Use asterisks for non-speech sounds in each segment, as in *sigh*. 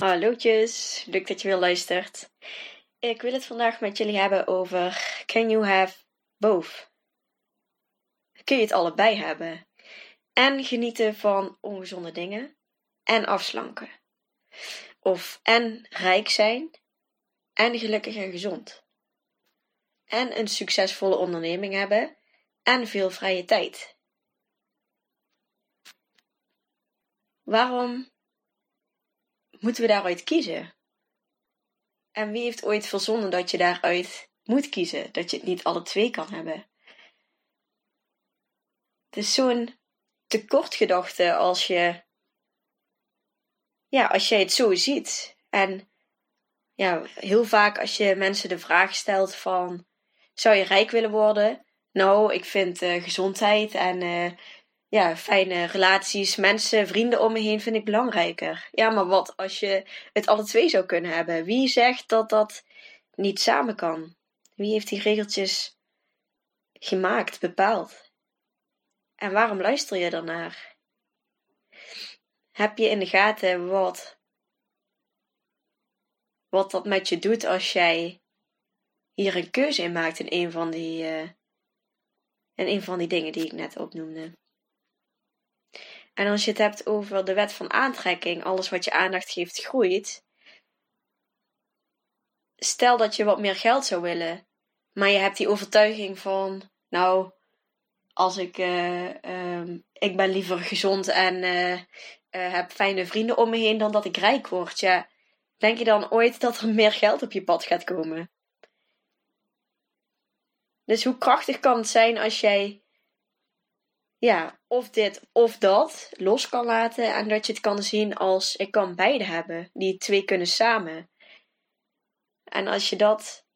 Hallootjes, leuk dat je weer luistert. Ik wil het vandaag met jullie hebben over Can you have both? Kun je het allebei hebben? En genieten van ongezonde dingen en afslanken. Of en rijk zijn en gelukkig en gezond. En een succesvolle onderneming hebben en veel vrije tijd. Waarom moeten we daaruit kiezen? En wie heeft ooit verzonnen dat je daaruit moet kiezen? Dat je het niet alle twee kan hebben? Het is zo'n tekortgedachte als je. Ja, als jij het zo ziet. En ja, heel vaak als je mensen de vraag stelt van... Zou je rijk willen worden? Nou, ik vind uh, gezondheid en uh, ja, fijne relaties, mensen, vrienden om me heen vind ik belangrijker. Ja, maar wat als je het alle twee zou kunnen hebben? Wie zegt dat dat niet samen kan? Wie heeft die regeltjes gemaakt, bepaald? En waarom luister je daarnaar? Heb je in de gaten wat, wat dat met je doet als jij hier een keuze in maakt in een van die, uh, in een van die dingen die ik net opnoemde? En als je het hebt over de wet van aantrekking, alles wat je aandacht geeft groeit. Stel dat je wat meer geld zou willen, maar je hebt die overtuiging van, nou, als ik, uh, ik ben liever gezond en uh, heb fijne vrienden om me heen dan dat ik rijk word. Ja, denk je dan ooit dat er meer geld op je pad gaat komen? Dus hoe krachtig kan het zijn als jij ja, of dit of dat los kan laten. En dat je het kan zien als ik kan beide hebben. Die twee kunnen samen. En als je dat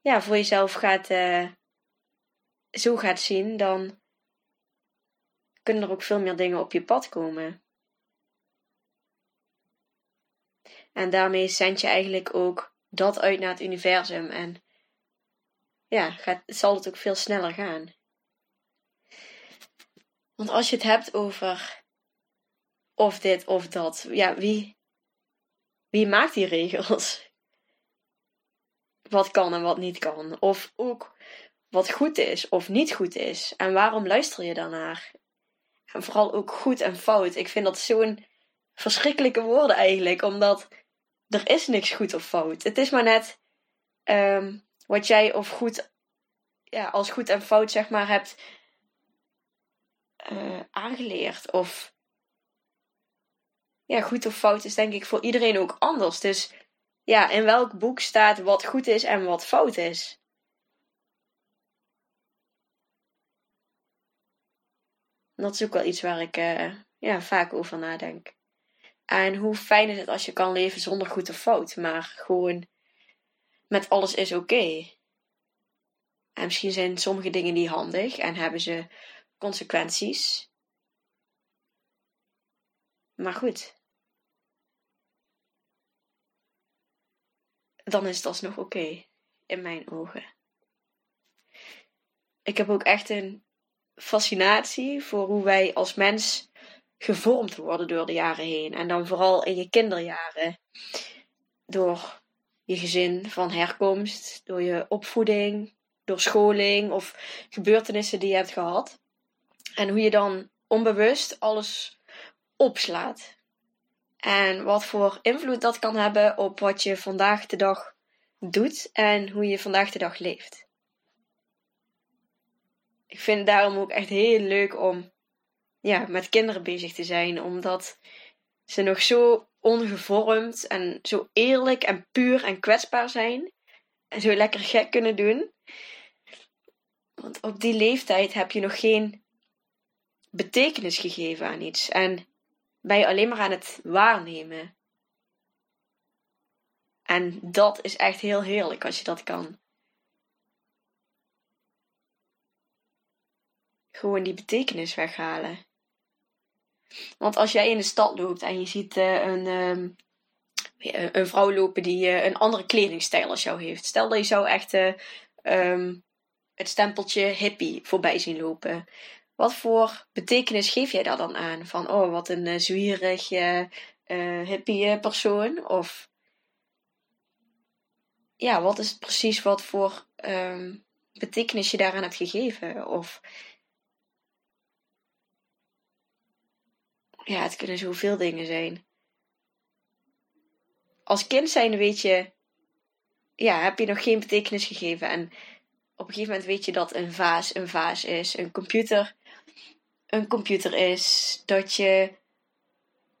ja, voor jezelf gaat, uh, zo gaat zien, dan kunnen er ook veel meer dingen op je pad komen. En daarmee zend je eigenlijk ook dat uit naar het universum. En ja, gaat, zal het ook veel sneller gaan. Want als je het hebt over of dit of dat, ja, wie, wie maakt die regels? Wat kan en wat niet kan. Of ook wat goed is of niet goed is. En waarom luister je daarnaar? En vooral ook goed en fout. Ik vind dat zo'n verschrikkelijke woorden eigenlijk, omdat er is niks goed of fout. Het is maar net um, wat jij of goed, ja, als goed en fout zeg maar hebt uh, aangeleerd. Of ja, goed of fout is denk ik voor iedereen ook anders. Dus ja, in welk boek staat wat goed is en wat fout is? Dat is ook wel iets waar ik uh, ja, vaak over nadenk. En hoe fijn is het als je kan leven zonder goed of fout, maar gewoon met alles is oké. En misschien zijn sommige dingen niet handig en hebben ze consequenties. Maar goed. Dan is het alsnog oké, in mijn ogen. Ik heb ook echt een fascinatie voor hoe wij als mens gevormd worden door de jaren heen. En dan vooral in je kinderjaren. Door je gezin van herkomst, door je opvoeding, door scholing of gebeurtenissen die je hebt gehad. En hoe je dan onbewust alles opslaat. En wat voor invloed dat kan hebben op wat je vandaag de dag doet en hoe je vandaag de dag leeft. Ik vind het daarom ook echt heel leuk om ja, met kinderen bezig te zijn, omdat ze nog zo ongevormd en zo eerlijk en puur en kwetsbaar zijn. En zo lekker gek kunnen doen. Want op die leeftijd heb je nog geen betekenis gegeven aan iets. En ben je alleen maar aan het waarnemen. En dat is echt heel heerlijk als je dat kan. Gewoon die betekenis weghalen. Want als jij in de stad loopt en je ziet uh, een, um, een vrouw lopen die uh, een andere kledingstijl als jou heeft. Stel dat je zou echt uh, um, het stempeltje hippie voorbij zien lopen. Wat voor betekenis geef jij daar dan aan? Van, oh, wat een uh, zwierig hippie persoon? Of, ja, wat is precies wat voor um, betekenis je daaraan hebt gegeven? Of, ja, het kunnen zoveel dingen zijn. Als kind zijn weet je, ja, heb je nog geen betekenis gegeven. En op een gegeven moment weet je dat een vaas een vaas is, een computer een computer is, dat je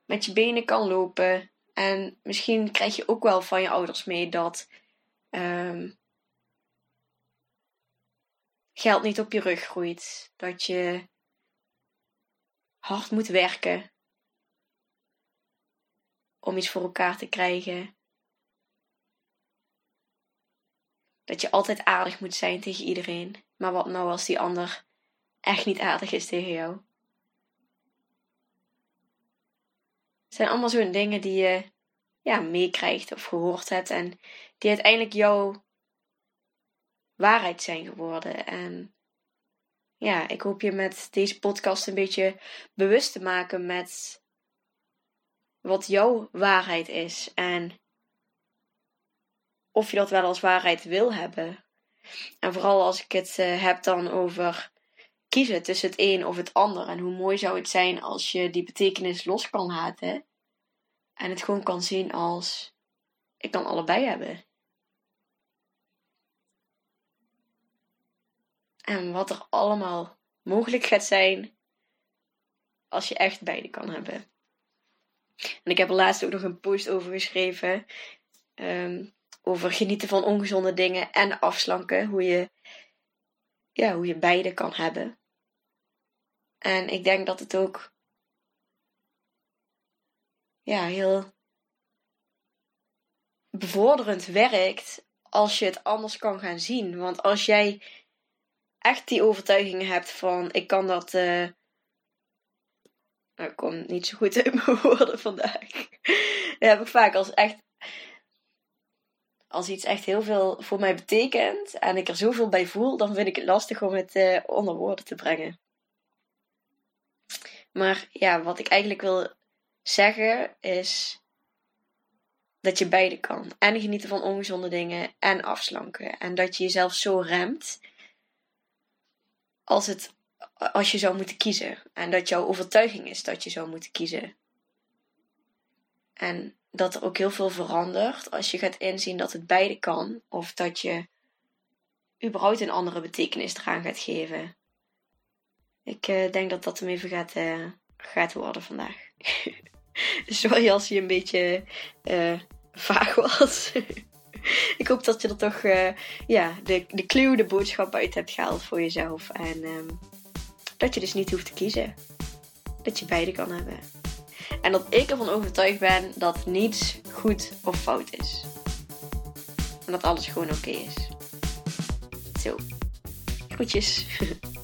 met je benen kan lopen. En misschien krijg je ook wel van je ouders mee dat um, geld niet op je rug groeit. Dat je hard moet werken om iets voor elkaar te krijgen. Dat je altijd aardig moet zijn tegen iedereen. Maar wat nou als die ander echt niet aardig is tegen jou? Het zijn allemaal zo'n dingen die je ja, meekrijgt of gehoord hebt en die uiteindelijk jouw waarheid zijn geworden. En ja, ik hoop je met deze podcast een beetje bewust te maken met wat jouw waarheid is en of je dat wel als waarheid wil hebben. En vooral als ik het uh, heb dan over kiezen tussen het een of het ander. En hoe mooi zou het zijn als je die betekenis los kan laten. En het gewoon kan zien als ik kan allebei hebben. En wat er allemaal mogelijk gaat zijn als je echt beide kan hebben. En ik heb er laatst ook nog een post over geschreven. Um, over genieten van ongezonde dingen en afslanken. Hoe je, ja, hoe je beide kan hebben. En ik denk dat het ook ja, heel bevorderend werkt als je het anders kan gaan zien. Want als jij echt die overtuiging hebt van ik kan dat. Uh... Nou, ik kom niet zo goed *laughs* uit mijn woorden vandaag. dat heb ik vaak als echt. Als iets echt heel veel voor mij betekent en ik er zoveel bij voel, dan vind ik het lastig om het uh, onder woorden te brengen. Maar ja, wat ik eigenlijk wil zeggen is dat je beide kan. En genieten van ongezonde dingen en afslanken. En dat je jezelf zo remt als, het, als je zou moeten kiezen. En dat jouw overtuiging is dat je zou moeten kiezen. En dat er ook heel veel verandert als je gaat inzien dat het beide kan. Of dat je überhaupt een andere betekenis eraan gaat geven. Ik uh, denk dat dat hem even gaat, uh, gaat worden vandaag. *laughs* Sorry als je een beetje uh, vaag was. *laughs* ik hoop dat je er toch ja, de, de clue, de boodschap uit hebt gehaald voor jezelf. En um, dat je dus niet hoeft te kiezen. Dat je beide kan hebben. En dat ik ervan overtuigd ben dat niets goed of fout is. En dat alles gewoon oké is. Zo. Groetjes. *laughs*